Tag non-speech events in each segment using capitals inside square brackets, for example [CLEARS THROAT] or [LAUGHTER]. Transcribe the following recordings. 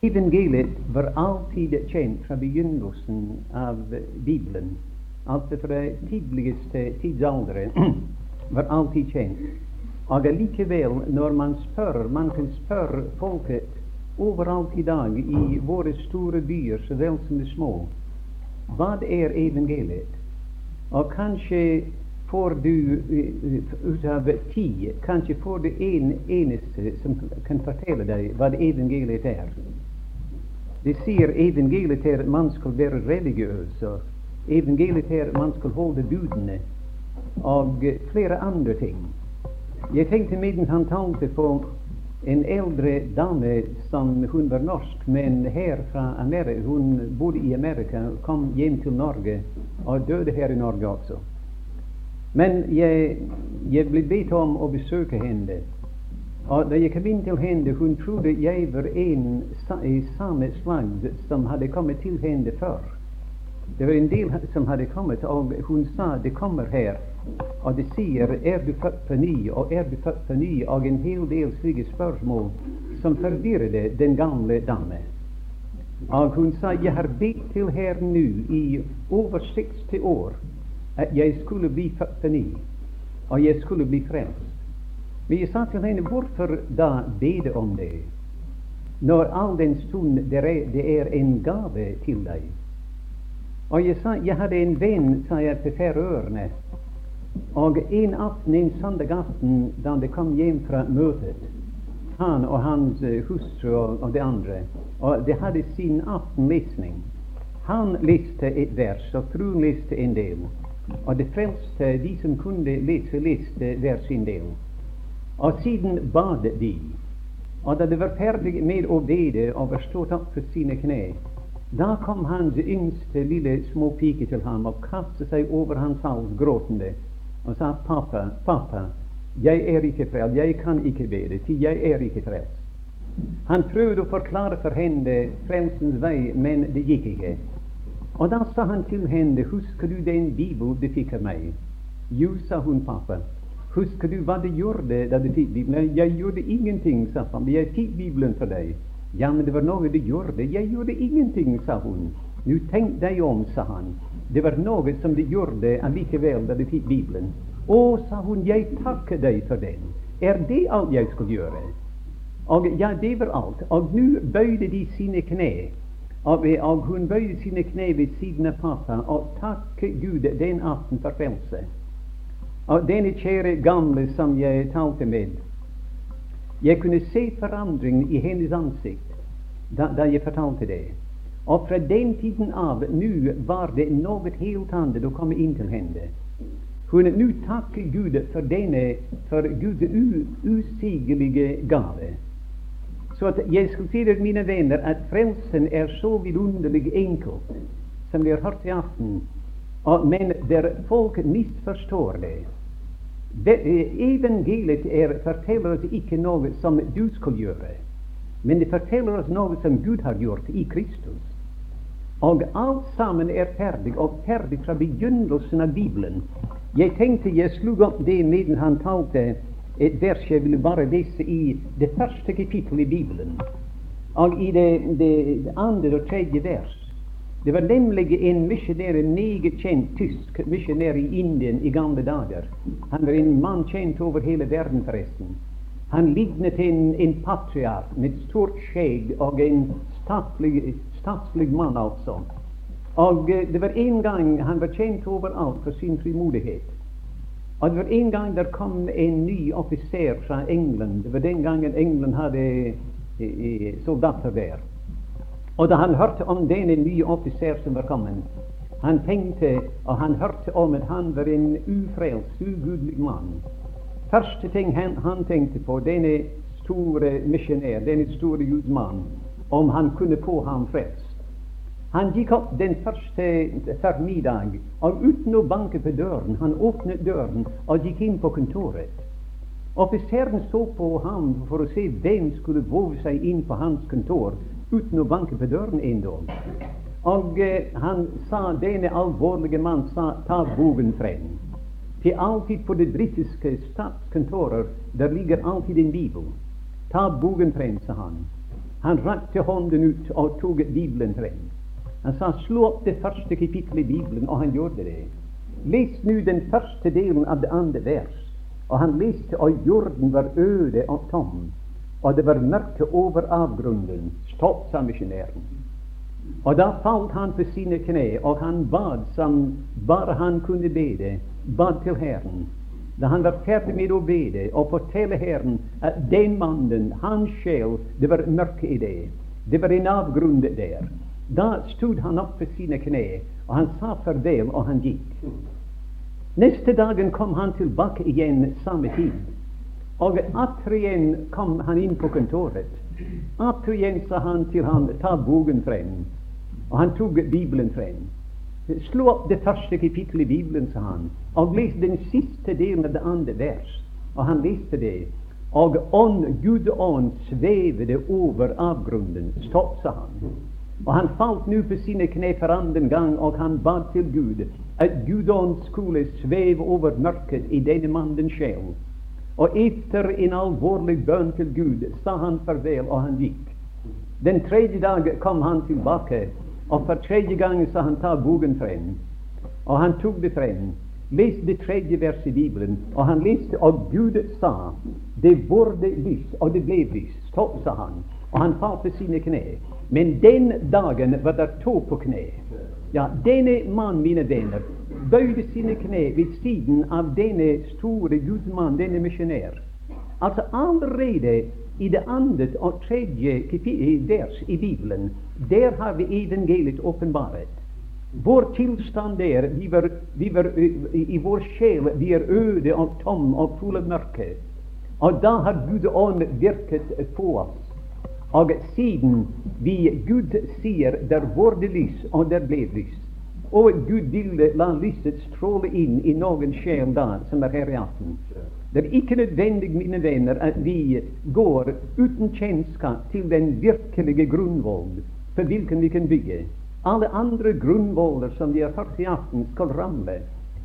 Evangeliet var alltid kjent fra begynnelsen av Bibelen. Altså fra tidligste tidsaldre [CLEARS THROAT] var alltid kjent. Og allikevel, når man spør, man kan spørre folket overalt i dag, i våre store byer så vel som de små, hva er evangeliet? Og kanskje får du ut av ti, kanskje får du en eneste som kan fortelle deg hva evangeliet er. De sier evangeliet er at man skal være religiøs, og evangeliet er at man skal holde budene, og flere andre ting. Jeg tenkte mens han talte på en eldre dame som hun var norsk, men her fra Amerika. Hun bodde i Amerika, kom hjem til Norge og døde her i Norge også. Men jeg, jeg ble bedt om å besøke henne. Og da jeg kom inn til henne, hun trodde jeg var en i samme slag som hadde kommet til henne før. Det var en del som hadde kommet, og hun sa det kommer her. Og det sier er du født på ny, og er du født på ny, og en hel del slike spørsmål som forvirret den gamle dame. Og hun sa jeg har bedt til her nå i over 60 år at jeg skulle bli født på ny, og jeg skulle bli frelst. Jeg sa til henne hvorfor da bede om det, når all den stund det er, det er en gave til deg? Og jeg sa jeg hadde en venn sa jeg, på Færøyene, og en aften, en søndag aften da de kom hjem fra møtet, han og hans uh, hustru og, og de andre, og de hadde sin aftenlesning. Han leste et vers, og fruen leste en del. Og de frelste, de som kunne lese, leste hver sin del. Og siden bad de. Og da de var ferdige med å bede og var stått opp på sine kne, da kom hans yngste lille småpike til ham og kastet seg over hans hals gråtende og sa, 'Pappa, pappa, jeg er ikke frelst, jeg kan ikke bede, til jeg er ikke frelst.' Han prøvde å forklare for henne frelsens vei, men det gikk ikke. Og da sa han til henne, 'Husker du den bibel du fikk av meg?' Jo, sa hun, pappa. Husker du hva du gjorde da du fikk Bibelen? Jeg gjorde ingenting, sa han. Jeg fikk Bibelen for deg. Ja, men det var noe du gjorde. Jeg gjorde ingenting, sa hun. Nå tenk deg om, sa han. Det var noe som du gjorde allikevel da du fikk Bibelen. Å, sa hun, jeg takker deg for den. Er det alt jeg skulle gjøre? Og ja, det var alt. Og nå bøyde de sine kne. Og, og hun bøyde sine kne ved siden av pappa og takket Gud den aften for frelse. Og denne kjære gamle som jeg talte med, jeg kunne se forandringen i hennes ansikt da, da jeg fortalte det. Og fra den tiden av nå var det noe helt annet å komme inn til henne. Hun nå takker Gud for denne for Guds usigelige gave. Så jeg skal si til mine venner, at frelsen er så vidunderlig enkelt, som vi har hørt i aften. Og, men der folk misforstår det. Det, evangeliet er, forteller oss ikke noe som du skal gjøre, men det forteller oss noe som Gud har gjort i Kristus. Og alt sammen er ferdig, og ferdig fra begynnelsen av Bibelen. Jeg tenkte jeg slo opp det mens han talte et vers jeg ville bare lese i det første kapittelet i Bibelen. Og i det, det andre og tredje vers. Det var nemlig en misjonær, en meget kjent tysk misjonær i Indien i gamle dager. Han var en mann kjent over hele verden, forresten. Han lignet en, en patriark med stort skjegg og en statslig mann, altså. Og uh, det var en gang han var kjent overalt for sin frimodighet. Og det var en gang der kom en ny offiser fra England. Det var den gangen England hadde uh, soldater der. Og da han hørte om denne nye offiser som var kommet, han tenkte, og han hørte om at han var en ufrelst, ugudelig mann. Første ting han, han tenkte på, denne store misjonær, denne store gudsmann, om han kunne få ham frelst. Han gikk opp den første formiddag, og uten å banke på døren, han åpnet døren og gikk inn på kontoret. Offiseren så på ham for å se hvem skulle våge seg inn på hans kontor uten å banke på døren en dag. Og eh, han sa, denne alvorlige mann sa, ta bogen frem. Til alltid på det britiske statskontorer der ligger alltid en bibel. Ta bogen frem, sa han. Han rakte hånden ut og tok Bibelen frem. Han sa 'slå opp det første kapittelet i Bibelen', og han gjorde det. Les nå den første delen av det andre vers. Og han leste, og jorden var øde og tom, og det var mørke over avgrunnen. Stopp, sa misjonæren. Og da falt han på sine kne, og han bad som bare han kunne bede, bad til Herren. Da han var ferdig med å bede og fortelle Herren at den mannen, hans sjel, det var mørke i det. Det var en avgrunn der. Da stod han opp på sine kne, og han sa farvel, og han gikk. Neste dagen kom han tilbake igjen samme tid. Og atter igjen kom han inn på kontoret. Atter igjen sa han til han ta boken frem. Og han tok Bibelen frem. Slå opp det første kapittelet i Bibelen, sa han, og les den siste delen av det andre vers. Og han leste det. Og ånd, Gud ånd svevde over avgrunnen. Stopp, sa han. Og han falt nå på sine kne for andre gang, og han bad til Gud at Gud ånd skulle sveve over mørket i denne mannens sjel. Og etter en alvorlig bønn til Gud sa han farvel, og han gikk. Den tredje dag kom han tilbake og for tredje gang sa han ta boken frem. Og han tok det frem. leste det tredje verset i Bibelen, og han leste, og Gud sa det burde lys, og det ble lys. Stopp, sa han. Og han falt på sine kne. Men den dagen var det to på kne. Ja, denne mann, mine venner, bøyde sine kne ved siden av denne store gudsmann, denne misjonær. Altså allerede i det andre og tredje vers i Bibelen, der har vi evangeliet åpenbaret. Vår tilstand der, vi var, vi var, i vår sjel, vi er øde og tom og full av mørke. Og da har Gud ånd virket på oss. Og siden vi Gud sier der var det lys, og der ble lys. Og Gud ville la lyset stråle inn i noen sjel da, som er her i aften. Det er ikke nødvendig, mine venner, at vi går uten kjennskap til den virkelige grunnvoll på hvilken vi kan bygge. Alle andre grunnvoller som vi har hørt i aften, skal ramle.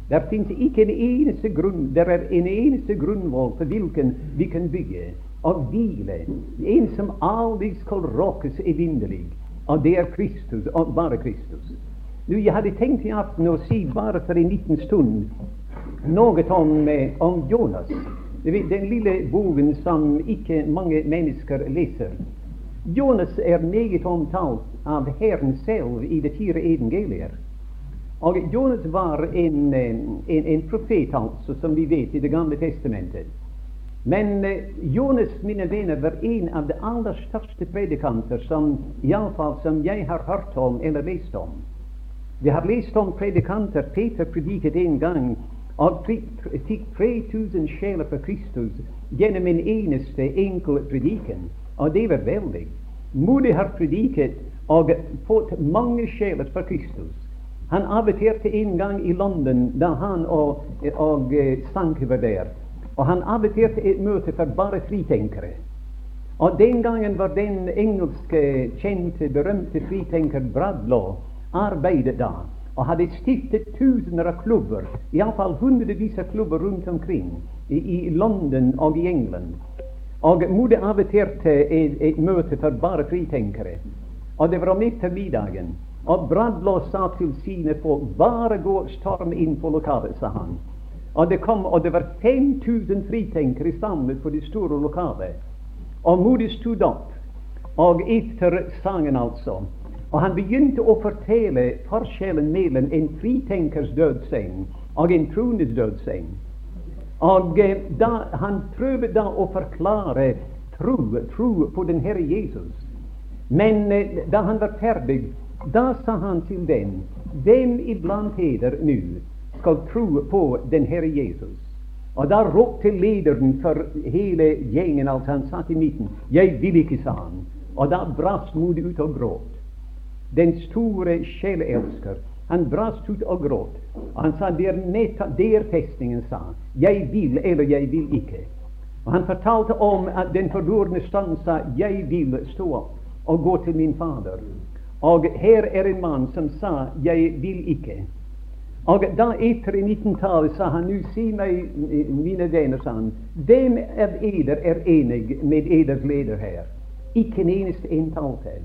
Der finnes ikke en eneste grunn, der er en eneste grunnvoll på hvilken vi kan bygge og hvile. En som aldri skal råkes evinnelig. Og det er Kristus, og bare Kristus. Nu, Jeg hadde tenkt i aften å si bare for en liten stund noe om, eh, om Jonas. Den lille boken som ikke mange mennesker leser. Jonas er meget omtalt av Herren selv i de fire evangelier. Og Jonas var en, eh, en, en, profet, altså, som vi vet, i Det gamle testamentet. Men eh, Jonas, mine venner, var en av de aller største predikanter som iallfall som jeg har hørt om eller lest om. Vi har lest om predikanter. Peter prediket en gang og fikk 3000 sjeler for Kristus gjennom en eneste enkel prediken. Og det var veldig. Modig har prediket og fått mange sjeler for Kristus. Han aviterte en gang i London da han og, og eh, Stanke var der. Og han aviterte et møte for bare fritenkere. Og den gangen var den engelske, kjente, berømte fritenker Bradlaw arbeidet da og hadde stiftet tusener av klubber, iallfall hundrevis av klubber rundt omkring i, i, London og i England. Og Mode inviterte et, et møte for bare fritenkere. Og det var om ettermiddagen. Og Bradlaw sa til sine folk bare gå storm inn på lokalet, sa han. Og det kom, og det var 5000 fritenkere samlet på det store lokalet. Og Modig stod opp, og etter sangen altså og han begynte å fortelle forskjellen mellom en fritenkers dødseng og en troendes dødseng. Og eh, da, han prøvde da å forklare tro, tro på den Herre Jesus. Men eh, da han var ferdig, da sa han til dem Hvem iblant heder nå skal tro på den Herre Jesus? Og da ropte lederen for hele gjengen, altså han satt i midten, 'Jeg vil ikke', sa han. Og da brast modet ut og gråt den store sjeleelsker. Han brast ut og gråt. Han sa det er, det er festningen, sa. Jeg vil eller jeg vil ikke. Og Han fortalte om at den forlorne stand sa jeg vil stå opp og gå til min fader. Og her er en mann som sa jeg vil ikke. Og da etter 19-tallet sa han nå si meg, mine venner, sa han, hvem av eder er enig med eders leder her? Ikke en eneste en talte.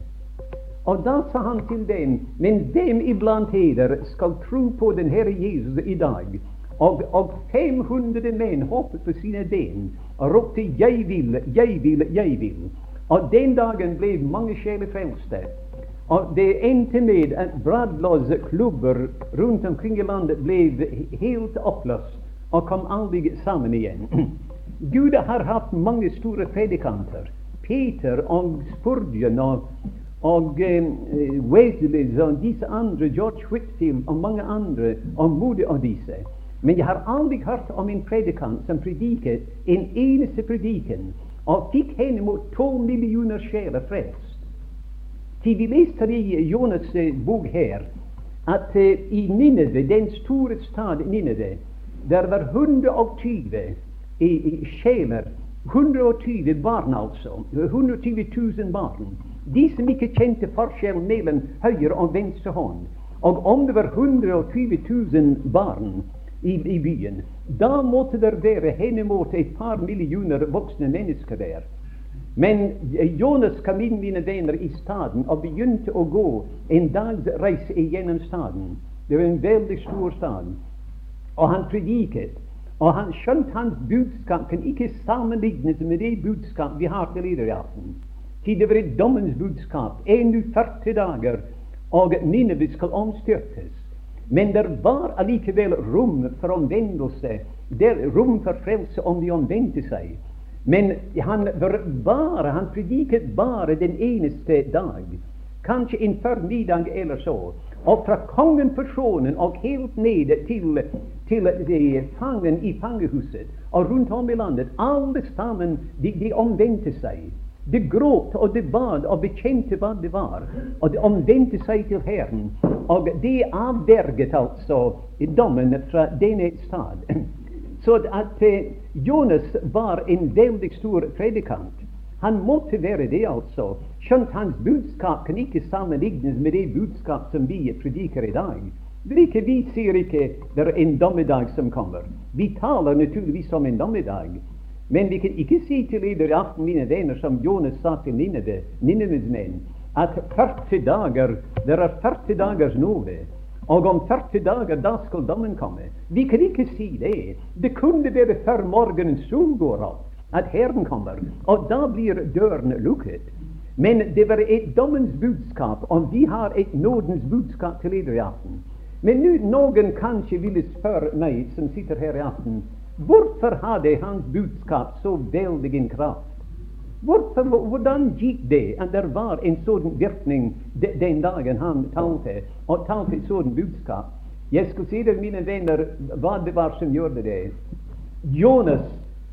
Og da sa han til dem, men hvem iblant heder skal tro på den Herre Jesus i dag? Og, og 500 menn hoppet på sine ben og ropte 'Jeg vil, jeg vil, jeg vil'. Og den dagen ble mange sjeler frelste. Og det endte med at Bradlås-klubber rundt omkring i landet ble helt oppløst og kom aldri sammen igjen. [CLEARS THROAT] Gud har hatt mange store predikanter. Peter og Spurgeon og, og eh, Wesley og disse andre, George Whitfield og mange andre, og Moody av disse. Men jeg har aldri hørt om en predikant som prediket en eneste prediken og fikk henne mot tolv millioner sjeler frelst. Til vi leste i Jonas' bok her at eh, i Nineve, den store stad Nineve, der var 120 i, i sjeler 120 barn, altså. 120 000 barn. De som ikke kjente forskjell mellom høyre og venstre hånd. Og om det var 120 000 barn i, i byen, da måtte det være henimot et par millioner voksne mennesker der. Men Jonas kom inn, mine venner, i staden og begynte å gå en dags reise gjennom staden. Det var en veldig stor stad. Og han prediket. Og han skjønte hans budskap kan ikke sammenlignes med det budskap vi har til i aften. Til det var dommens budskap. Ennå 40 dager, og Nineve skal omstyrtes. Men det var allikevel rom for omvendelse. Det er rom for frelse om de omvendte seg. Men han var bare, han prediket bare den eneste dag. Kanskje en formiddag eller så. Og fra kongen på tronen og helt ned til, til fangen i fangehuset og rundt om i landet, alle sammen, de, de omvendte seg. De gråt og de bad og bekjente hva det var, og de omvendte seg til Herren. Og det avverget altså dommen fra denne stad. Så at eh, Jonas var en veldig stor predikant. Han måtte være det, altså. Skjønt hans budskap kan ikke sammenlignes med det budskap som vi prediker i dag. Ikke, vi sier ikke det er en dommedag som kommer. Vi taler naturligvis om en dommedag. Men vi kan ikke si til dere i aften, mine venner, som Jonas sa til Nineve, Nineves menn, at 40 dager, det er 40 dagers nåde. Og om 40 dager, da skal dommen komme. Vi kan ikke si det. Det kunne være før morgenen sol går opp, at Herren kommer. Og da blir døren lukket. Men det var et dommens budskap, og vi har et nådens budskap til dere i aften. Men nå noen kanskje ville spørre meg som sitter her i aften, hvorfor hadde hans budskap så veldig en kraft? Hvorfor, hvordan gikk det at det var en sånn virkning den dagen han talte, og talte et sånt budskap? Jeg skal si dere, mine venner, hva det var som gjorde det. Jonas,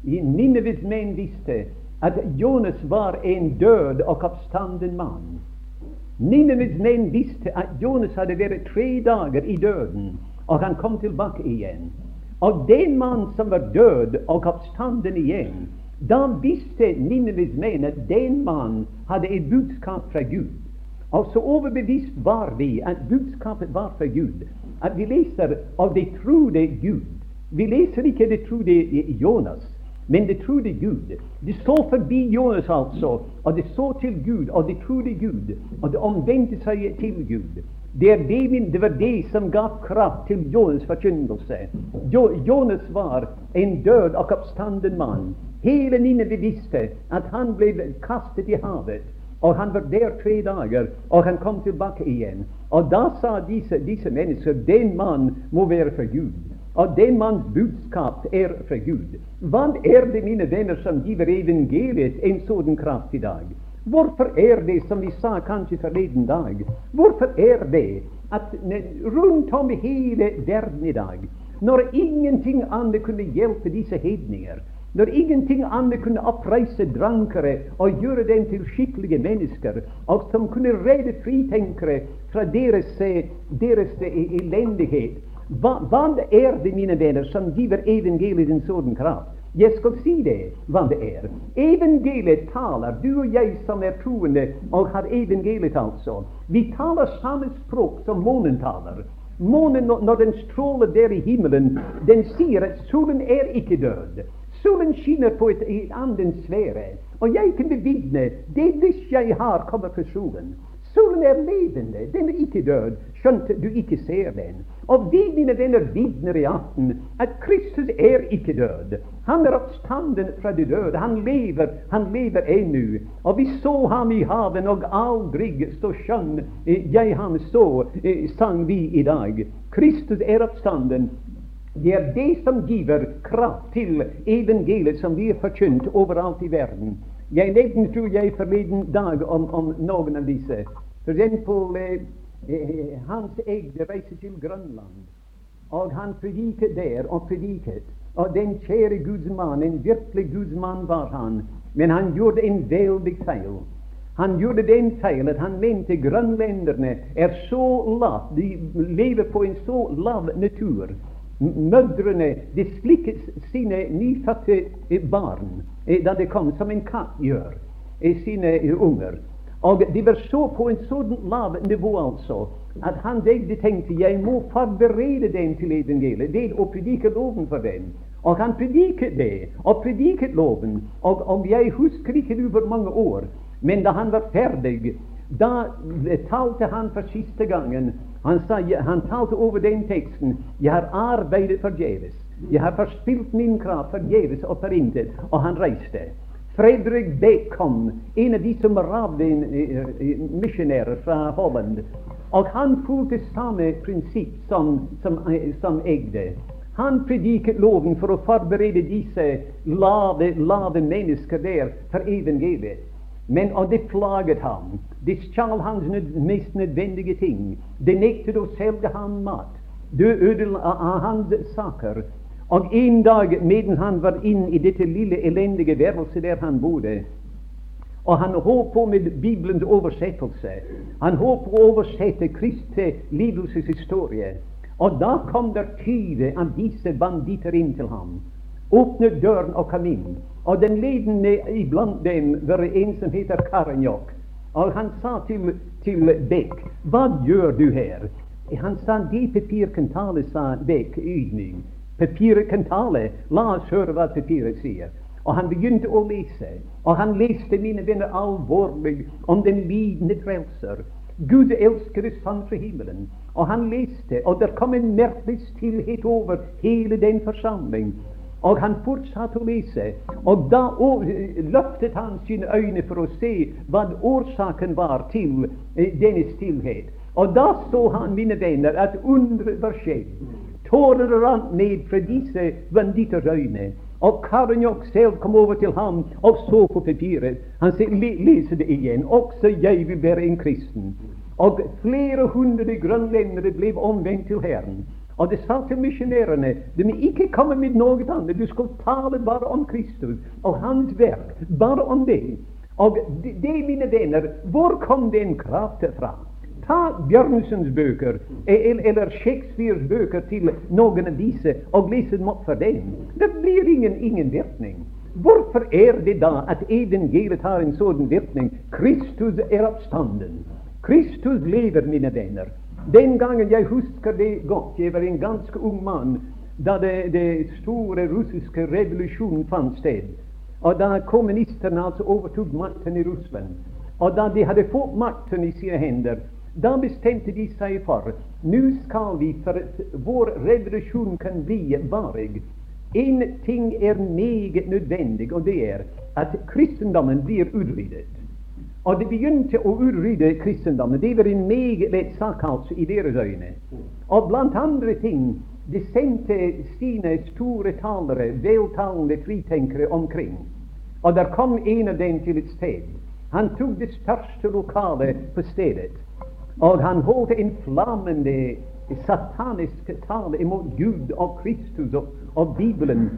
Nineves menn visste at Jonas var en død og oppstanden mann. Nineves menn visste at Jonas hadde vært tre dager i døden, og han kom tilbake igjen. Og den mann som var død og oppstanden igjen, da visste Nineves menn at den mann hadde et budskap fra Gud. Og så overbevist var vi at budskapet var fra Gud. At vi leser av det trodde Gud. Vi leser ikke det trodde Jonas, men det trodde Gud. De så forbi Jonas, altså, og de så til Gud, og de trodde Gud, og de omvendte seg til Gud. Det, det, det, var det som ga kraft til Jonas' forkynnelse. Jo, Jonas var en død og oppstanden mann. Hele Nineve visste at han ble kastet i havet. Og han var der tre dager, og han kom tilbake igjen. Og da sa disse, disse mennesker den mann må være for Gud. Og den manns budskap er fra Gud. Hva er det, mine venner, som giver evangeliet en sånn kraft i dag? Hvorfor er det, som vi sa kanskje forleden dag, hvorfor er det at rundt om i hele verden i dag, når ingenting annet kunne hjelpe disse hedninger, når ingenting annet kunne oppreise drankere og gjøre dem til skikkelige mennesker, og som kunne redde fritenkere fra deres, eh, deres eh, elendighet. Hva, hva, er det, mine venner, som giver evangeliet en sånn kraft? Jeg skal si det, hva det er. Evangeliet taler, du og jeg som er troende og har evangeliet, altså. Vi taler samme språk som månen taler. Månen, når den stråler der i himmelen, den sier at solen er ikke død. Solen skinner på et, et annen sfære. Og jeg kan bevitne det lyst jeg har kommer fra solen. Solen er levende, den er ikke død, skjønt du ikke ser den. Og vi, mine venner, vitner i aften at Kristus er ikke død. Han er oppstanden fra de døde. Han lever, han lever ennå. Og vi så ham i haven, og aldri så skjønn jeg han så, sang vi i dag. Kristus er oppstanden. Det er det som giver kraft til evangeliet som vi har forkynt overalt i verden. Jeg nevnte, tror jeg, forleden dag om, om noen av disse. For eksempel eh, eh, Hans Egde reiser til Grønland, og han prediket der og prediket. Og den kjære Guds mann, en virkelig Guds mann var han, men han gjorde en veldig feil. Han gjorde den feil at han mente grønlenderne er så lav, de lever på en så lav natur. Mødrene de slikket sine nyfødte barn eh, da de kom, som en katt gjør eh, sine unger. Og de var så på en sånn lav nivå altså at han de tenkte jeg må forberede dem til evangeliet Det å predike loven for dem. Og han prediket det, og prediket loven. Og, og jeg husker ikke hvor mange år, men da han var ferdig, da talte han for siste gangen. Han, sa, han talte over den teksten. Jeg har arbeidet forgjeves. Jeg har forspilt min kraft forgjeves og for intet. Og han reiste. Fredrik Bacon, en av de som misjonærer fra Holland. Og han fulgte samme prinsipp som, som, som Egde. Han prediket loven for å forberede disse lave, lave mennesker der for evangeliet. Men og det plaget ham. Det stjal hans mest nødvendige ting. Det nektet å selge ham mat. Det ødela hans saker. Og en dag medan han var inn i dette lille, elendige værelset der han bodde, og han holdt på med Bibelens oversettelse Han holdt på å oversette Kristi lidelseshistorie. Og da kom det tyve av disse banditter inn til ham. Åpnet døren og kom inn. Og den ledende iblant dem var en som heter Karanjok. Og han sa til, til Beck, hva gjør du her? Han sa det papir kan tale, sa Beck ydmykt. Papiret kan tale. La oss høre hva papiret sier. Og han begynte å lese. Og han leste, mine venner, alvorlig om den lidende frelser. Gud elsker sann fra himmelen. Og han leste, og det kom en merkelig stillhet over hele den forsamling. Og han fortsatte å lese. Og da løftet han sine øyne for å se hva årsaken var til eh, denne stillhet. Og da så han, mine venner, at underet var skjedd. Tårer rant ned fra disse banditters øyne. Og Karinjok selv kom over til ham og så på papiret. Han sier, leser det igjen. Også jeg vil være en kristen. Og flere hundre grønlendere ble omvendt til Herren. Og det sa til misjonærene de må ikke komme med noe annet. Du skal tale bare om Kristus og Hans verk. Bare om det. Og det, mine venner, hvor kom den kraften fra? Ta Bjørnsons bøker eller Shakespeares bøker til noen av disse og lese dem opp for dem. Det blir ingen, ingen virkning. Hvorfor er det da at evangeliet har en sånn virkning? Kristus er oppstanden. Kristus lever, mine venner. Den gangen jeg husker det godt, jeg var en ganske ung mann da det, det store russiske revolusjonen fant sted. Og da kommunistene altså overtok makten i Russland. Og da de hadde fått makten i sine hender, da bestemte de seg for nå skal vi, for at vår revolusjon kan bli varig En ting er meget nødvendig, og det er at kristendommen blir utryddet. Og de begynte å utrydde kristendommen. Det var en meget lett sak altså i deres øyne. Og blant andre ting de sendte sine store talere, veltalende fritenkere, omkring. Og der kom en av dem til et sted. Han tok det største lokalet på stedet. Og han holdt en flammende satanisk tale imot Gud og Kristus og, og Bibelen.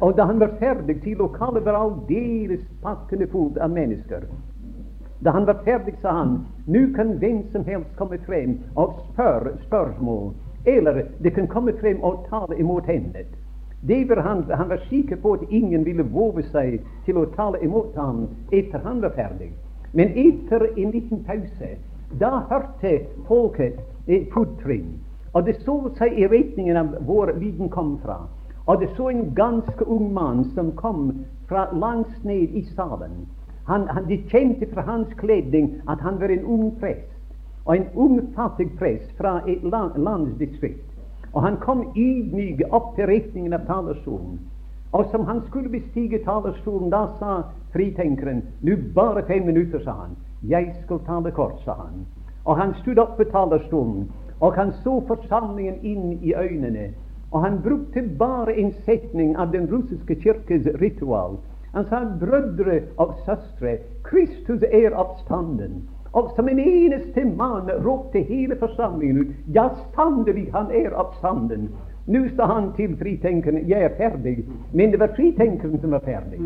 Og da han var ferdig til lokalet var aldeles pakkende fullt av mennesker. Da han var ferdig, sa han nå kan hvem som helst komme frem og spørre spørsmål. Eller det kan komme frem og tale imot henne. Var han, han, var sikker på at ingen ville våge seg til å tale imot ham etter han var ferdig. Men etter en liten pause da hørte folket et fottrinn, og det så seg i retningen av hvor lyden kom fra. Og det så en ganske ung mann som kom fra langt ned i salen. Han, han, de kjente fra hans kledning at han var en ung prest, og en ung, fattig prest fra et land, landsdistrikt. Og han kom ydmyk opp til retningen av talerstolen. Og som han skulle bestige talerstolen, da sa fritenkeren 'Nu bare fem minutter, sa han. Jeg skal ta det kort, sa han. Og han stod opp på talerstolen, og han så forsamlingen inn i øynene. Og han brukte bare en setning av den russiske kirkes ritual. Han sa, 'Brødre og søstre, Kristus er oppstanden.' Og som en eneste mann ropte hele forsamlingen ut, 'Ja, sannelig, han er oppstanden'. Nå sa han til fritenkeren 'Jeg er ferdig', men det var fritenkeren som var ferdig.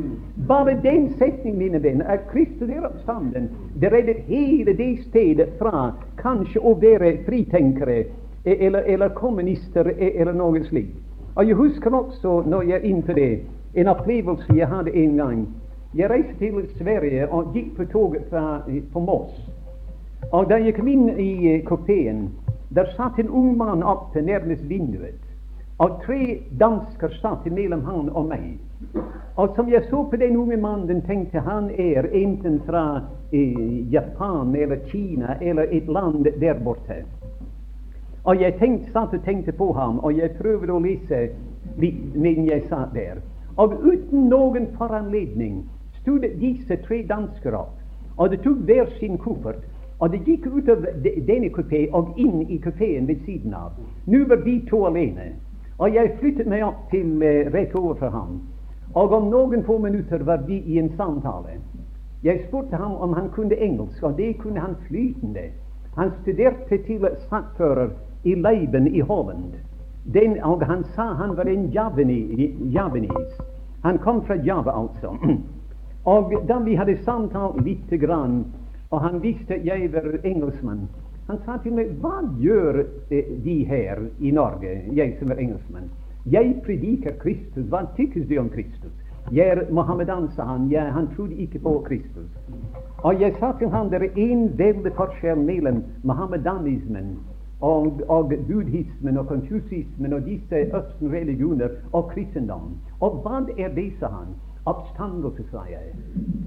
Bare den setning, mine venner, at Kristus er oppstanden, det reddet hele det stedet fra kanskje å være fritenkere eller, eller kommunister eller noe slikt. Og Jeg husker også, når jeg er inne det, en opplevelse jeg hadde en gang. Jeg reiste til Sverige og gikk på toget fra, på Moss. Og da jeg kom inn i kupeen, der satt en ung mann oppe nærmest vinduet. Og tre dansker satt mellom han og meg. Og som jeg så på den unge mannen, tenkte han er enten fra eh, Japan eller Kina eller et land der borte. Og jeg tenkte, satt og tenkte på ham, og jeg prøvde å lese litt mens jeg satt der. Og uten noen foranledning stod disse tre dansker opp, og de tok hver sin koffert. Og de gikk ut av denne kupeen og inn i kupeen ved siden av. Nå var de to alene. Og jeg flyttet meg opp til uh, rett overfor ham. Og om noen få minutter var vi i en samtale. Jeg spurte ham om han kunne engelsk, og det kunne han flytende. Han studerte til sakfører i Leiben i Holland. Den, og han sa han var en javanese. Han kom fra Java, altså. [CLEARS THROAT] Og da vi hadde samtalt lite grann, og han visste at jeg var engelskmann, han sa til meg Hva gjør de her i Norge, jeg som er engelskmann? Jeg prediker Kristus. Hva tykkes de om Kristus? Jeg er mohammedan, sa han. Ja, han trodde ikke på Kristus. Og jeg sa til ham det er en veldig forskjell mellom mohammedanismen og, og buddhismen og konfusismen og disse østenreligioner og kristendom. Og hva er det, sa han? Oppstandelse, sa jeg.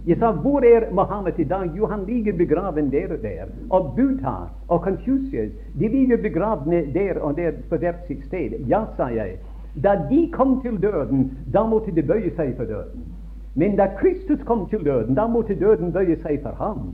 Jeg sa, hvor er Mohammed i dag? Jo, han ligger begraven der og der. Og Buddha og Confucius, de ligger begravne der og der på hvert sitt sted. Ja, sa jeg. Da de kom til døden, da måtte de bøye seg for døden. Men da Kristus kom til døden, da måtte døden bøye seg for ham.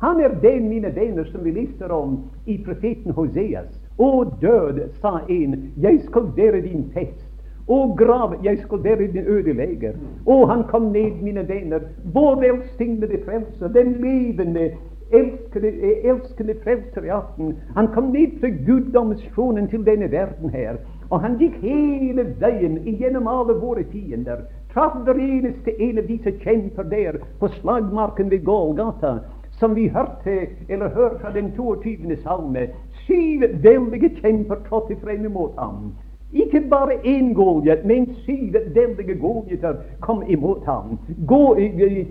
Han er den, mine venner, som vi lister om i profeten Hoseas. Å død, sa en, jeg skal være din fest. Å grav, jeg skal være din ødelegger. Og han kom ned, mine venner, vår velsignede frelser, den levende, elskede, elskede frelser i aften. Han kom ned fra guddomstronen til denne verden her. Og han gikk hele veien gjennom alle våre fiender. Traff hver eneste en av disse kjemper der på slagmarken ved Gålgata, som vi hørte eller hørte fra den 22. salme. Syv veldige kjemper trådte frem imot ham. Ikke bare én Goliat, men syv veldige Goliater kom imot ham. Gå,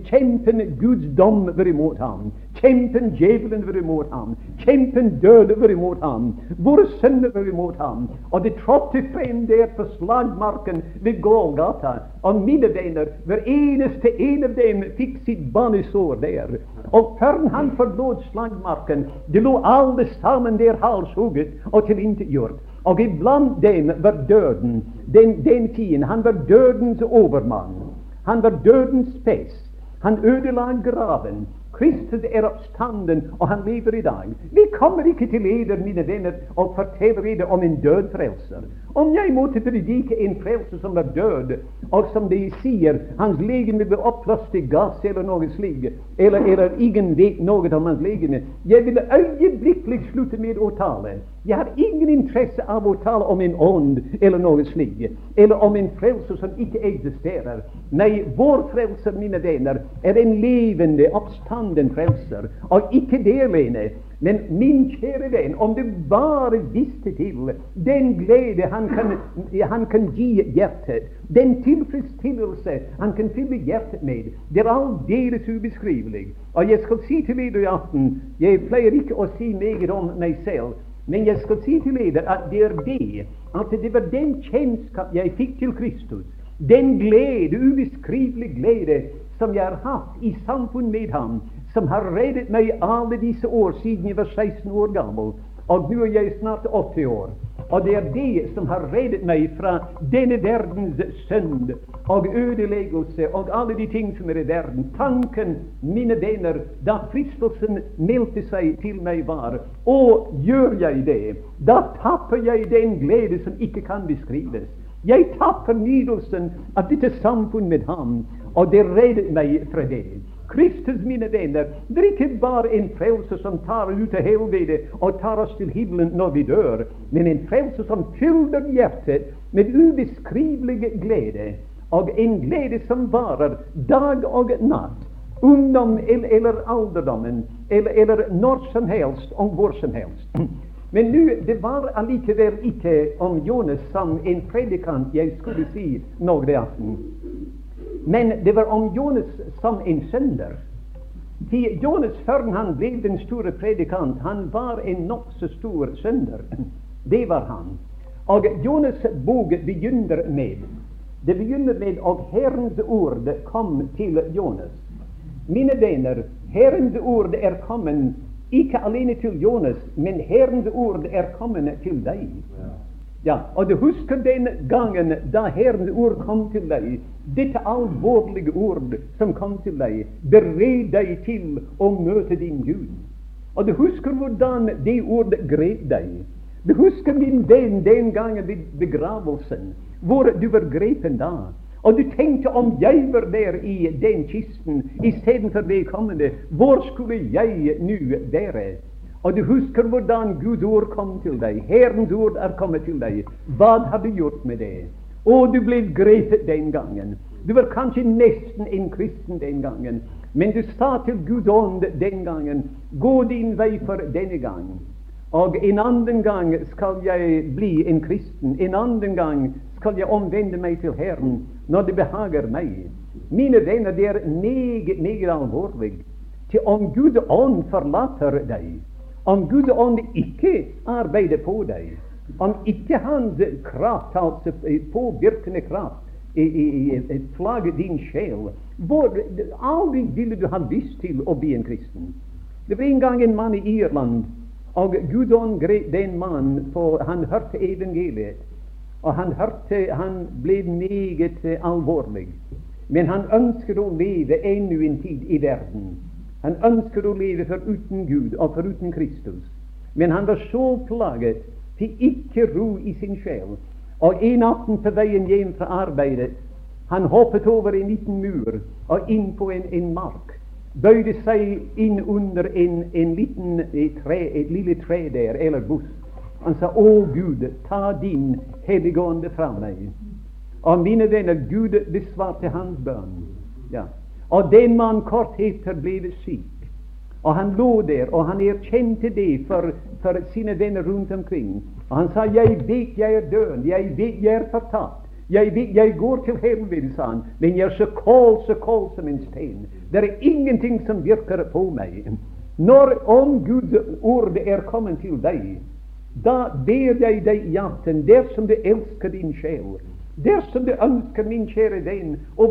kjempen Guds dom var imot ham. Kjempen djevelen var imot ham. Kjempen døde var imot ham. Våre sønner var imot ham. Og de trådte frem der på slagmarken ved Golgata. Og mine venner, hver eneste en av dem fikk sitt banesår der. Og før han forlot slagmarken, de lå alle sammen der halshugget og tilintetgjort. Og iblant dem var døden, den, den fienden. Han var dødens overmann. Han var dødens pest. Han ødela graven. Kristus er oppstanden, og han lever i dag. Vi kommer ikke til eder, mine venner, og forteller dere om en død frelser. Om jeg måtte predike en frelser som er død, og som de sier hans legeme ble oppløst i gass eller noe slikt, eller, eller ingen vet noe om hans legeme, jeg ville øyeblikkelig slutte med å tale. Jeg har ingen interesse av å tale om en ånd eller noe slikt, eller om en frelser som ikke eksisterer. Nei, vår frelser, mine venner, er en levende oppstanden frelser, og ikke det alene. Men min kjære venn, om du bare visste til den glede han kan, han kan gi hjertet, den tilfredsstillelse han kan fylle hjertet med, det er aldeles ubeskrivelig. Og jeg skal si til dere i aften Jeg pleier ikke å si meget om meg selv, men jeg skal si til dere at det er det at det var den kjennskap jeg fikk til Kristus, den glede, ubeskrivelig glede, som jeg har hatt i samfunn med ham, som har reddet meg alle disse år siden jeg var 16 år gammel, og nå er jeg snart 80 år. Og det er det som har reddet meg fra denne verdens synd og ødeleggelse og alle de ting som er i verden. Tanken, mine venner, da fristelsen meldte seg til meg, var Og gjør jeg det, da tapper jeg den glede som ikke kan beskrives. Jeg tapper nydelsen av dette samfunn med ham, og det reddet meg fra det. Kristus, mine venner, det er ikke bare en frelse som tar ut av helvete og tar oss til himmelen når vi dør, men en frelse som fyller hjertet med ubeskrivelig glede, og en glede som varer dag og natt. Ungdom eller, alderdommen, eller, eller når som helst og hvor som helst. Men nu, det var allikevel ikke om Jonas som en predikant jeg skulle si noe det aften. Men det var om Jonas som en sønder. Jonas før han ble den store predikant, han var en nokså stor sønder. Det var han. Og Jonas' bok begynner med Det begynner med at Herrens ord kom til Jonas. Mine venner, Herrens ord er kommet ikke alene til Jonas, men Herrens ord er kommet til deg. Ja, og du husker den gangen da Herrens ord kom til deg, dette alvorlige ord som kom til deg, bered deg til å møte din Gud. Og du husker hvordan det ordet grep deg. Du husker min venn den gangen ved begravelsen, hvor du var grepen da. Og du tenkte om jeg var der i den kisten istedenfor vedkommende, hvor skulle jeg nå være? Og du husker hvordan Guds ord kom til deg. Herrens ord er kommet til deg. Hva har du gjort med det? Og du ble grepet den gangen. Du var kanskje nesten en kristen den gangen, men du sa til Guds ånd den gangen gå din vei for denne gang. Og en annen gang skal jeg bli en kristen. En annen gang skal jeg omvende meg til Herren når det behager meg. Mine venner, det er meget, meget alvorlig. Til om Gud ånd forlater deg, om Guds ånd ikke arbeider på deg, om ikke Hans kraft, altså påvirkende kraft, plager din sjel, hvor aldri ville du ha lyst til å bli en kristen. Det var en gang en mann i Irland, og Guds ånd grep den mannen, for han hørte evangeliet. Og han hørte Han ble meget alvorlig. Men han ønsket å leve ennå en tid i verden. Han ønsker å leve foruten Gud og foruten Kristus. Men han var så plaget til ikke ro i sin sjel. Og en aften på veien hjem fra arbeidet han hoppet over en liten mur og inn på en, en mark. Bøyde seg inn under en, en liten et, tre, et lille tre der, eller busk. Han sa, 'Å Gud, ta din hellige fra meg'. Og mine venner, Gud besvarte hans bønn. Ja. Og den mann kort etter ble syk. Og han lå der, og han erkjente det for, for, sine venner rundt omkring. Og han sa 'Jeg vet jeg er død. Jeg vet jeg er fortapt. Jeg, vet, jeg går til helvete', sa han, 'men jeg er så kald, så kald som en stein. Det er ingenting som virker på meg.' Når om Guds ord er kommet til deg, da ber jeg deg i aften, dersom du elsker din sjel, Dersom du ønsker, min kjære venn, å,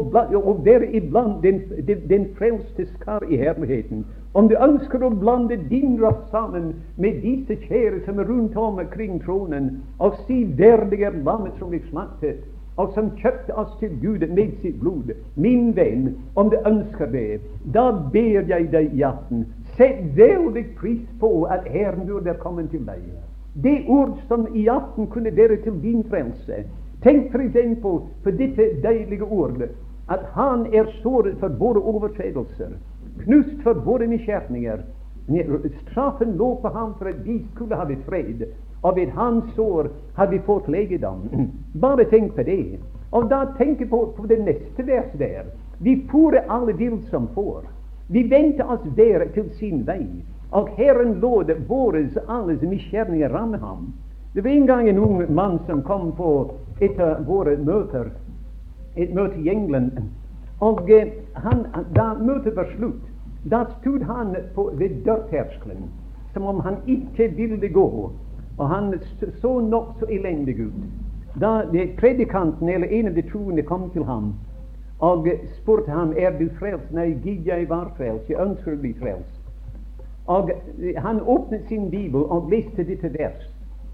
være iblant den, den, den frelste skar i herligheten, om du ønsker å blande din røst sammen med disse kjære som er rundt om kring tronen, og si verdig er lammet som vi slaktet, og som kjøpte oss til Gud med sitt blod, min venn, om du ønsker det, da ber jeg deg i aften, sett veldig pris på at Herren burde komme til deg. Det ord som i aften kunne være til din frelse, Tenk f.eks. på dette deilige ordet at han er såret for våre overtredelser, knust for våre misgjerninger. Straffen lå på ham for at vi skulle ha fred, og ved hans sår har vi fått legedom. [CLEARS THROAT] Bare tenk på det. Og da tenk på, på det neste vers der. Vi fôrer alle vill som får. Vi vendte oss der til sin vei, og Herren lod våres alles misgjerninger ramme ham. Det var en gang en ung mann som kom på et av våre møter, et møte i England. Og eh, han, da møtet var slutt, da stod han på, ved dørterskelen som om han ikke ville gå. Og han så nokså elendig ut. Da predikanten eller en av de troende kom til ham og spurte ham er du frelst. Nei, gid jeg var frelst. Jeg ønsker å bli frelst. Og han åpnet sin bibel og leste dette vers.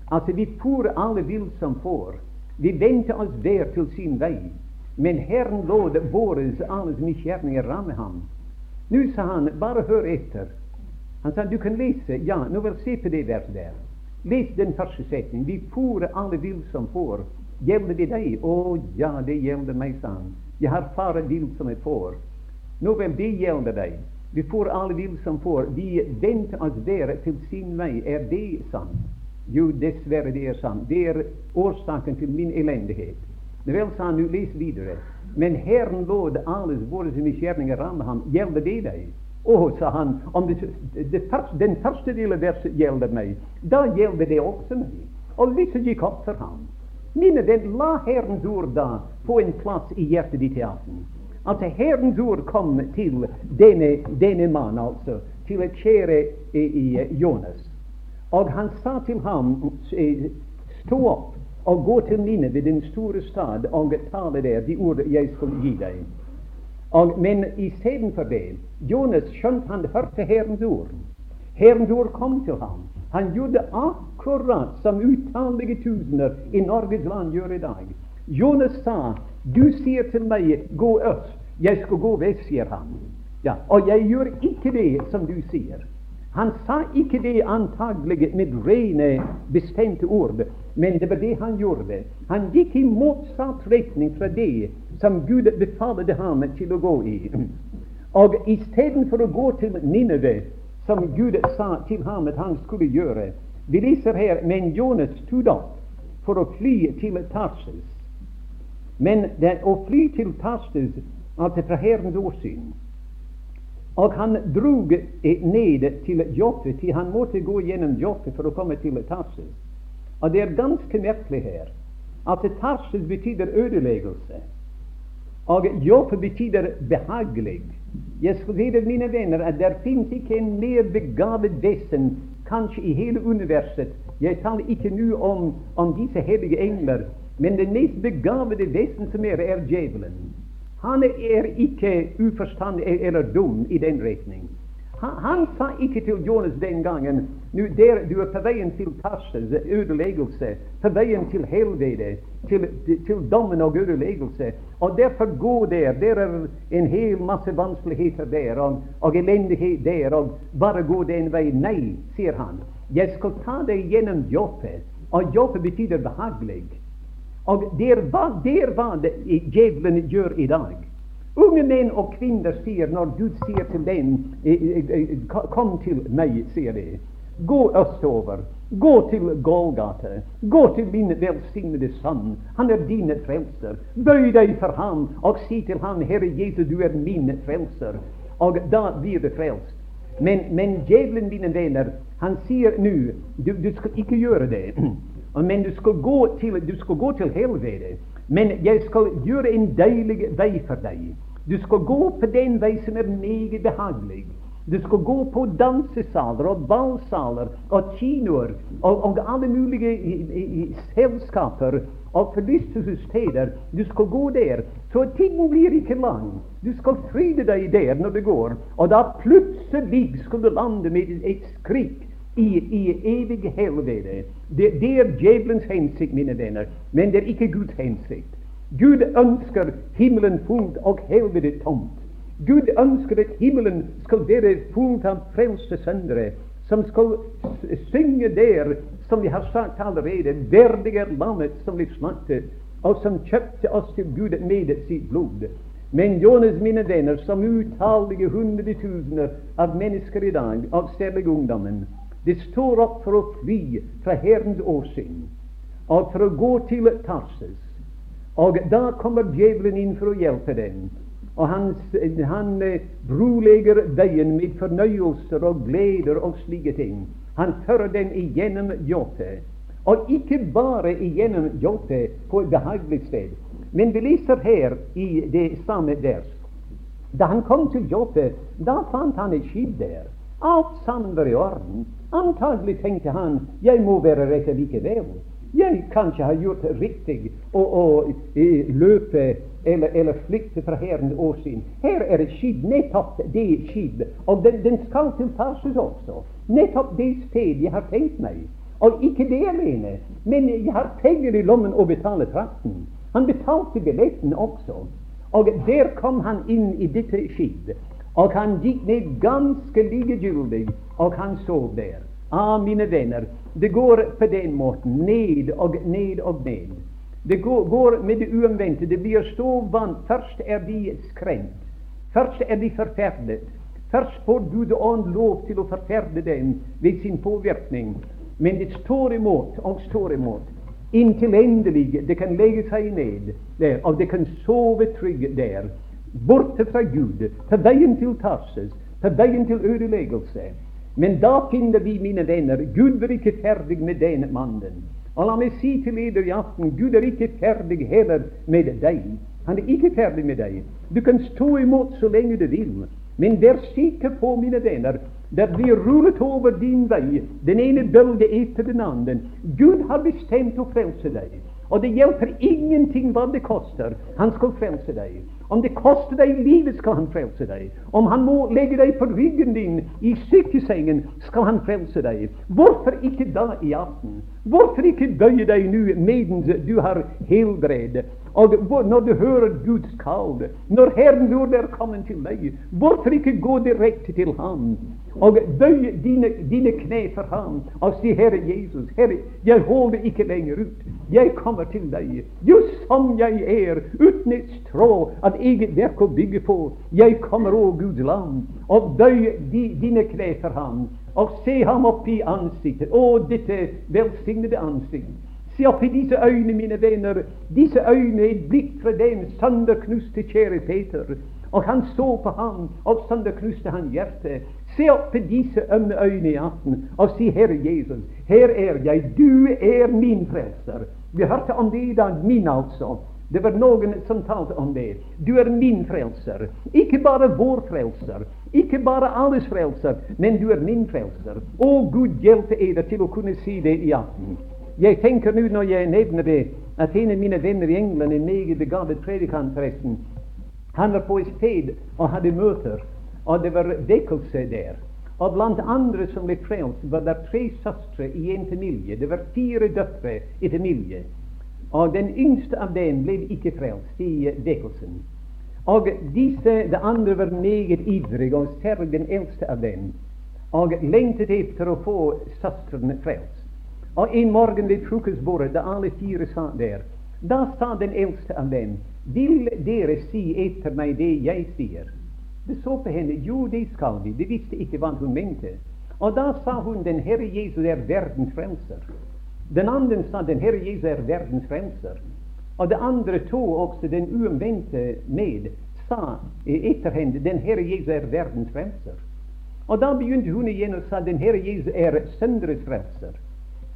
Altså, vi for alle vill som får. Vi vendte oss hver til sin vei. Men Herren lod våres alles misgjerninger ramme ham. Nå sa han, bare hør etter. Han sa, du kan lese. Ja, nå vil se på det verset der. Les den første setningen. Vi for alle vill som får. Gjelder det deg? Å ja, det gjelder meg, sa han. Jeg har fare vill som jeg får. Nå vel, det gjelder deg. Vi får alle vill som får. Vi vendte oss der til sin vei. Er det sant? Jo, dessverre, det er sant. Det er årsaken til min elendighet. Vel, sa han, nå les videre. Men Herren lod alle våre misgjerninger ramme ham. Gjelder det deg? Å, sa han, om det, det første, den første delen av verset gjelder meg, da gjelder det også meg. Og lyset gikk opp for ham. Mine venn, la Herrens ord da få en plass i hjertet ditt i aften. Altså Herrens ord kom til denne, denne mannen, altså, til et kjære i, i, Jonas. Og han sa til ham, stå opp og gå til Nineve, den store stad, og tale der de ord jeg skal gi deg. Og, men istedenfor det, Jonas skjønte han hørte Herrens ord. Herrens ord kom til ham. Han gjorde akkurat som utallige tusener i Norges land gjør i dag. Jonas sa du sier til meg 'gå øst', jeg skal gå vest, sier han. Ja, og jeg gjør ikke det som du sier. Han sa ikke det antagelig med rene, bestemte ord, men det var det han gjorde. Han gikk i motsatt retning fra det som Gud befalte ham til å gå i. Og istedenfor å gå til Nineve, som Gud sa til ham at han skulle gjøre Vi leser her men Jonas stod opp for å fly til Tarsus. Men det, å fly til Tarsus altså fra Herrens åsyn Og han drog ned til Joppe, til han måtte gå gjennom Joppe for å komme til Tarsus. Og det er ganske merkelig her at Tarsus betyr ødeleggelse, og Joppe betyr behagelig. Jeg skal si dere, mine venner, at det finnes ikke en mer begavet vesen kanskje i hele universet. Jeg taler ikke nå om, om disse hellige engler men det mest begavede vesen som er, er djevelen. Han er ikke uforstandig eller dum i den retning. Han, han, sa ikke til Jonas den gangen nu der, du er på veien til Tarses, ødeleggelse, på veien til helvete, til, til dommen og ødeleggelse. Og derfor gå der. Der er en hel masse vanskeligheter der, og, og elendighet der, og bare gå den veien. Nei, sier han. Jeg skal ta deg gjennom jobbet, Og jobbet betyr behagelig. Og det er hva, det er det, djevelen gjør i dag. Unge menn og kvinner sier, når Gud sier til dem Kom til meg, sier de. Gå østover. Gå til Golgata. Gå til min velsignede sønn. Han er din frelser. Bøy deg for ham og si til ham, Herre Jesus, du er min frelser. Og da blir du frelst. Men, men djevelen, mine venner, han sier nå du, du skal ikke gjøre det. Men du skal gå til, du skal gå til helvete. Men jeg skal gjøre en deilig vei for deg. Du skal gå på den vei som er meget behagelig. Du skal gå på dansesaler og ballsaler og kinoer og, og alle mulige i, i, i selskaper og forlystelsessteder. Du skal gå der. Så ting blir ikke lang. Du skal fryde deg der når du går. Og da plutselig skal du lande med et skrik i, i evig helvete. Det, det er djevelens hensikt, mine venner, men det er ikke Guds hensikt. Gud ønsker himmelen fullt og helvete tomt. Gud ønsker at himmelen skal være fullt av frelste søndere, som skal synge der, som vi har sagt allerede, verdig er lammet som vi slaktet, og som kjøpte oss til Gud med sitt blod. Men Jonas, mine venner, som utallige hundretusener av mennesker i dag, av særlig ungdommen, det står opp for å fly fra Herrens åsyn og for å gå til Tarsus. Og da kommer djevelen inn for å hjelpe dem. Og han, han eh, brolegger veien med fornøyelser og gleder og slike ting. Han fører dem igjennom Joppe. Og ikke bare igjennom Joppe på et behagelig sted. Men vi leser her i det samme vers. Da han kom til Joppe, da fant han et skip der. Alt sammen var i orden. Antagelig tenkte han jeg må være rett likevel. Jeg kanskje har gjort riktig å, å løpe eller, eller flykte fra Herren år. Her er et skip, nettopp det skip, og den, den skal til Tarsus også. Nettopp det sted jeg har tenkt meg. Og ikke det alene, men jeg har penger i lommen å betale trakten. Han betalte billetten også. Og der kom han inn i dette skip. Og han gikk ned ganske likegyldig, og han sov der. Ah, mine venner, det går på den måten. Ned og ned og ned. Det går, med det uomvendte. Det blir så vant. Først er de skremt. Først er de forferdet. Først får Gud ånd lov til å forferde dem ved sin påvirkning. Men det står imot og står imot. Inntil endelig det kan legge seg ned der, og det kan sove trygg der. Borte fra Gud, på veien til Tarsus, på veien til ødeleggelse. Men da finner vi, mine venner, Gud var ikke ferdig med denne mannen. Og la meg si til dere i aften, Gud er ikke ferdig heller med deg. Han er ikke ferdig med deg. Du kan stå imot så lenge du vil. Men vær sikker på, mine venner, det blir rullet over din vei den ene bølge etter den andre. Gud har bestemt å frelse deg. Og det hjelper ingenting hva det koster. Han skal frelse deg. Om det koster deg livet, skal han frelse deg. Om han må legge deg på ryggen din i sykesengen, skal han frelse deg. Hvorfor ikke da i aften? Hvorfor ikke bøye deg nå medens du har helbred? Og når du hører Guds kall, når Herren Lord er kommet til deg, hvorfor ikke gå direkte til Ham og bøye dine, dine kne for Ham og si, Herre Jesus, Herre, jeg holder ikke lenger ut. Jeg kommer til deg, just som jeg er, uten et strå av eget verk å bygge på. Jeg kommer, å Guds land, og bøye di, dine kne for Ham og se Ham opp i ansiktet. Å, dette velsignede ansikt. Se opp i disse øyne, mine venner. Disse øyne, et blikk fra dem sønderknuste kjære Peter. Og han så på ham, og sønderknuste han hjertet. Se opp på disse ømme øyne i aften og si, Herre Jesus, her er jeg, du er min frelser. Vi hørte om det i dag, min altså. Det var noen som talte om det. Du er min frelser. Ikke bare vår frelser, ikke bare alles frelser, men du er min frelser. Å, Gud hjelpe eder til å kunne si det i aften. Jeg tenker nå når jeg nevner det, at en av mine venner i England, en meget begavet predikant forresten, han var på et sted og hadde møter, og det var vekkelse der. Og blant andre som ble frelst, var det tre søstre i en familie. Det var fire døtre i familie. Og den yngste av dem ble ikke frelst i vekkelsen. Og disse, det andre var meget ivrige, og særlig den eldste av dem, og lengtet etter å få søstrene frelst. Og en morgen ved frokostbordet, da alle fire satt der, da sa den eldste av dem, vil dere si etter meg det jeg sier? Det så på henne, jo, det skal vi. De visste ikke hva hun mente. Og da sa hun, den Herre Jesus er verdens frelser. Den andre sa, den Herre Jesus er verdens frelser. Og det andre to, også den uomvendte med, sa etter henne, den Herre Jesus er verdens frelser. Og da begynte hun igjen og sa, den Herre Jesus er søndres frelser.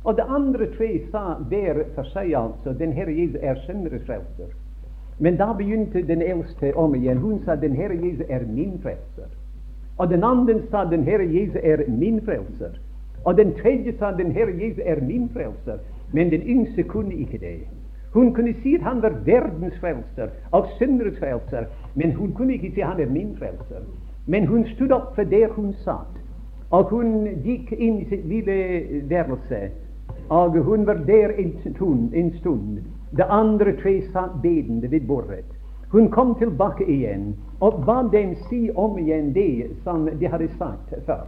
Og det andre tre sa hver for seg, altså. Den Herre Jesus er søndres frelser. Men da begynte den eldste om igjen. Hun sa den Herre Jesus er min frelser. Og den andre sa den Herre Jesus er min frelser. Og den tredje sa den Herre Jesus er min frelser. Men den yngste kunne ikke det. Hun kunne si at han var verdens frelser og synderes frelser, men hun kunne ikke si at han er min frelser. Men hun stod opp for der hun satt, og hun gikk inn i sitt lille værelse og hun var der en stund. En stund. Det andre tre satt bedende ved bordet. Hun kom tilbake igjen og ba dem si om igjen det som de hadde sagt før.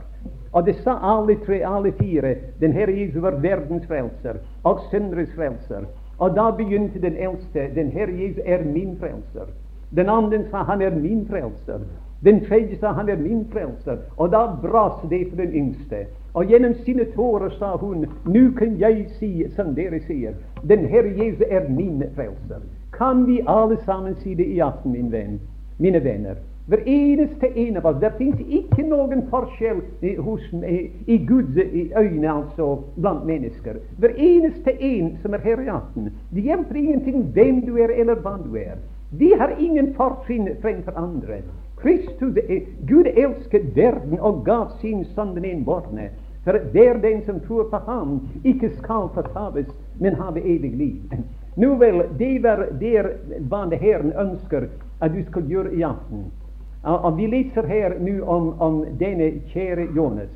Og det sa alle tre, alle fire, den Herre Jesus var verdens frelser og synderes frelser. Og da begynte den eldste, den Herre Jesus er min frelser. Den andre sa han er min frelser. Den tredje sa han er min frelser. Og da brast det for den yngste. Og gjennom sine tårer sa hun, nå kan jeg si som dere sier, den Herre Jesus er min frelser. Kan vi alle sammen si det i aften, min venn, mine venner? Hver eneste en av oss. Det fins ikke noen forskjell i, hos, i, i Guds øyne, altså, blant mennesker. Hver eneste en som er her i aften. Det hjelper ingenting hvem du er, eller hva du er. De har ingen fortrinn fremfor andre. Kristus, Gud elsket verden og gav sin sønn den enbårne, For hver den som tror på ham, ikke skal fortapes, men have evig liv. Nå vel, det var det hva Herren ønsker at du skal gjøre i aften. Og Vi leser her nå om, om denne kjære Jonas,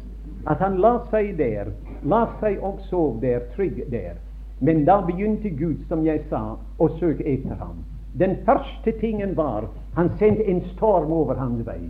at han la seg der, la seg og sov der, trygg der. Men da begynte Gud, som jeg sa, å søke etter ham. Den første tingen var han sendte en storm over hans vei.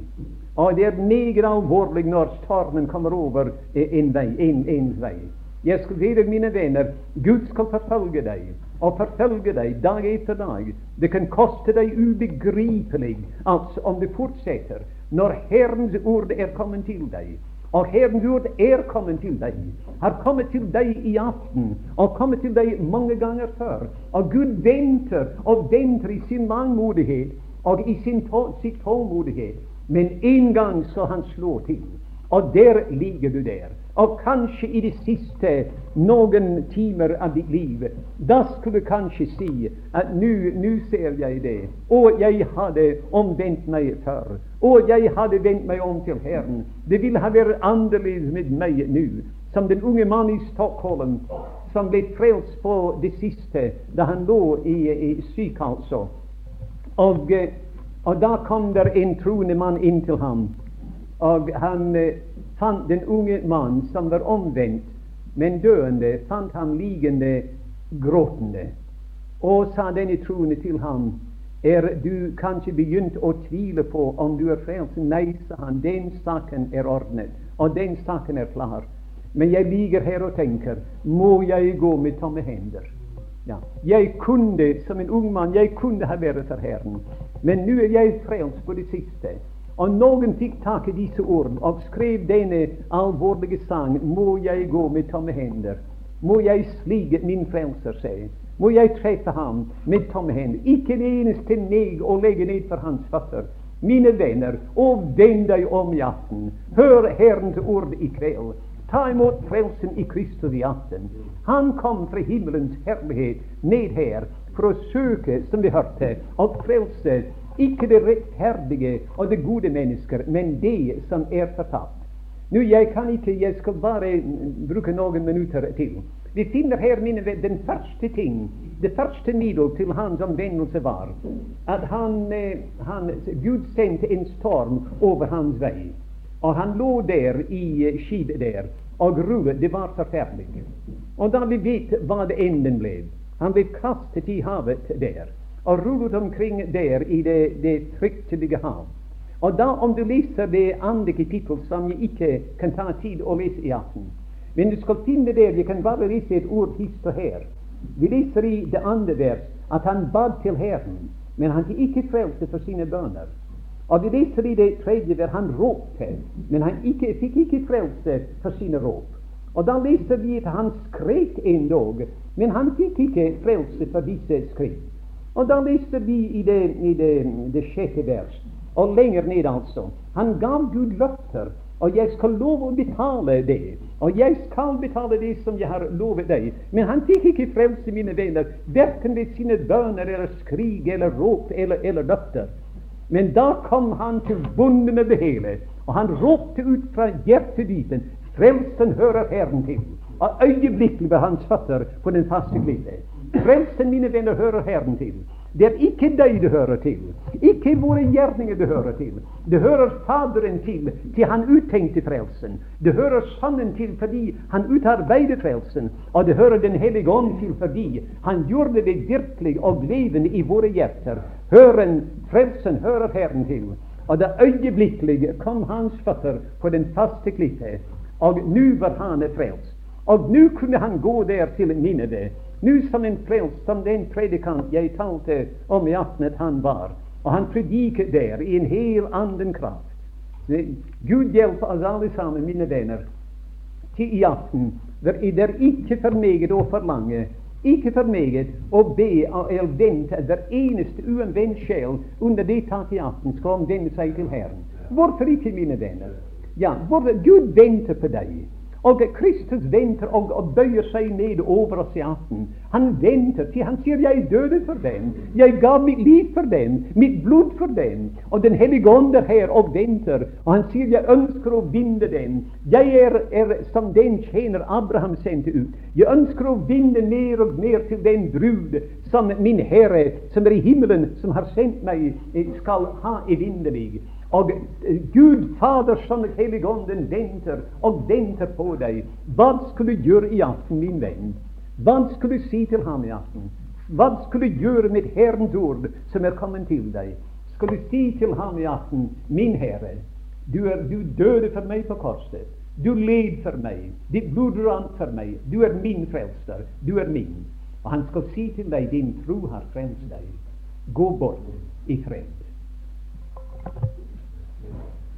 Og det er meget alvorlig når stormen kommer over en vei, en, ens vei. Jeg skal si deg, mine venner, Gud skal forfølge deg og forfølge deg dag etter dag. Det kan koste deg ubegripelig altså om du fortsetter når Herrens ord er kommet til deg. Og Herrens ord er kommet til deg, har kommet til deg i aften og kommet til deg mange ganger før. Og Gud venter og venter i sin langmodighet og i sin sitt tålmodighet. Men en gang så han slår til, og der ligger du der. Og kanskje i de siste noen timer av ditt liv, da skulle du kanskje si at nå ser jeg det, og jeg hadde omvendt meg før, og jeg hadde vendt meg om til Herren. Det ville ha vært annerledes med meg nå, som den unge mannen i Stockholm som ble frelst på det siste da han lå i, i syk, altså. Og, og da kom der en troende mann inn til ham, og han fant den unge mannen som var omvendt, men døende, fant ham liggende gråtende. Og sa denne troende til ham, er du kanskje begynt å tvile på om du er frelst? Nei, sa han, den saken er ordnet, og den saken er klar. Men jeg ligger her og tenker, må jeg gå med tomme hender? Ja. Jeg kunne, som en ung mann, jeg kunne ha vært for Herren, men nå er jeg frelst på det siste. Og noen fikk tak i disse ordene og skrev denne alvorlige sang Må jeg gå med tomme hender? Må jeg slige min frelser seg? Må jeg treffe ham med tomme hender? Ikke det eneste neg å legge ned for hans føtter. Mine venner, og vend deg om i aften. Hør Herrens ord i kveld. Ta imot frelsen i Kristus i aften. Han kom fra himmelens herlighet ned her for å søke, som vi hørte, å frelse ikke det rettferdige og det gode mennesker, men det som er fortapt. Nå, Jeg kan ikke, jeg skal bare bruke noen minutter til. Vi finner her mine den første ting, det første middel til hans omvendelse var at han, eh, han, Gud sendte en storm over hans vei. Og han lå der i eh, skipet der og gruet. Det var forferdelig. Og da vi vet hva det enden ble Han ble kastet i havet der og rullet omkring der i det, det fryktelige hav. Og da, om du leser det andre kapittel, som jeg ikke kan ta tid å lese i aften Men du skal finne der, jeg kan bare lese et ord hist og her. Vi leser i det andre vers at han bad til Herren, men han fikk ikke frelse for sine bønner. Og vi leser i det tredje vers han ropte, men han ikke, fikk ikke frelse for sine råp. Og da leser vi at han skrek endog, men han fikk ikke frelse for disse skrik. Og da leser vi i det, i det, det sjette vers, og lenger ned altså. Han gav Gud løfter, og jeg skal love å betale det. Og jeg skal betale det som jeg har lovet deg. Men han fikk ikke frelse, mine venner, verken ved sine bønner eller skrik eller råp eller, eller løfter. Men da kom han til bonde med det hele, og han ropte ut fra hjertedypen Frelsen hører Herren til. Og øyeblikkelig var hans føtter på den faste klippe. Frelsen, mine venner, hører Herren til. Det er ikke deg det hører til. Ikke våre gjerninger det hører til. Det hører Faderen til, til han uttenkte frelsen. Det hører Sønnen til fordi han utarbeidet frelsen. Og det hører Den hellige ånd til fordi han gjorde det virkelig og levende i våre hjerter. Høren, frelsen hører Herren til. Og det øyeblikkelig kom hans føtter på den faste klippe, og nå var han frelst. Og nå kunne han gå der til Nineve nå som en frelst, som den predikant jeg talte om i aften at han var. Og han prediket der i en hel annen kraft. Gud hjelpe oss alle sammen, mine venner, til i aften. Det er ikke for meget å forlange, ikke for meget å be eller vente at hver eneste uomvendt sjel under det taket i aften skal omvende seg til Herren. Hvorfor ikke, mine venner? Ja, Gud venter på deg. Og Kristus venter og, og, bøyer seg ned over aften. Han venter til han sier 'Jeg døde for dem'. 'Jeg gav mitt liv for dem'. 'Mitt blod for dem'. Og Den hellige ånd er her og venter. Og han sier 'Jeg ønsker å vinne dem'. Jeg er, er som den tjener Abraham sendte ut. Jeg ønsker å vinne mer og mer til den brud som min Herre, som er i himmelen, som har sendt meg, skal ha evinnelig. Og Gud Fader, Sønn og Hellig venter og venter på deg. Hva skulle du gjøre i aften, min venn? Hva skulle du si til ham i aften? Hva skulle du gjøre med Herrens ord som er kommet til deg? Skal du si til ham i aften, min Herre, du, er, du døde for meg på korset. Du led for meg. Ditt blod rant for meg. Du er min frelser. Du er min. Og han skal si til deg, din tro har frelst deg. Gå bort i fred.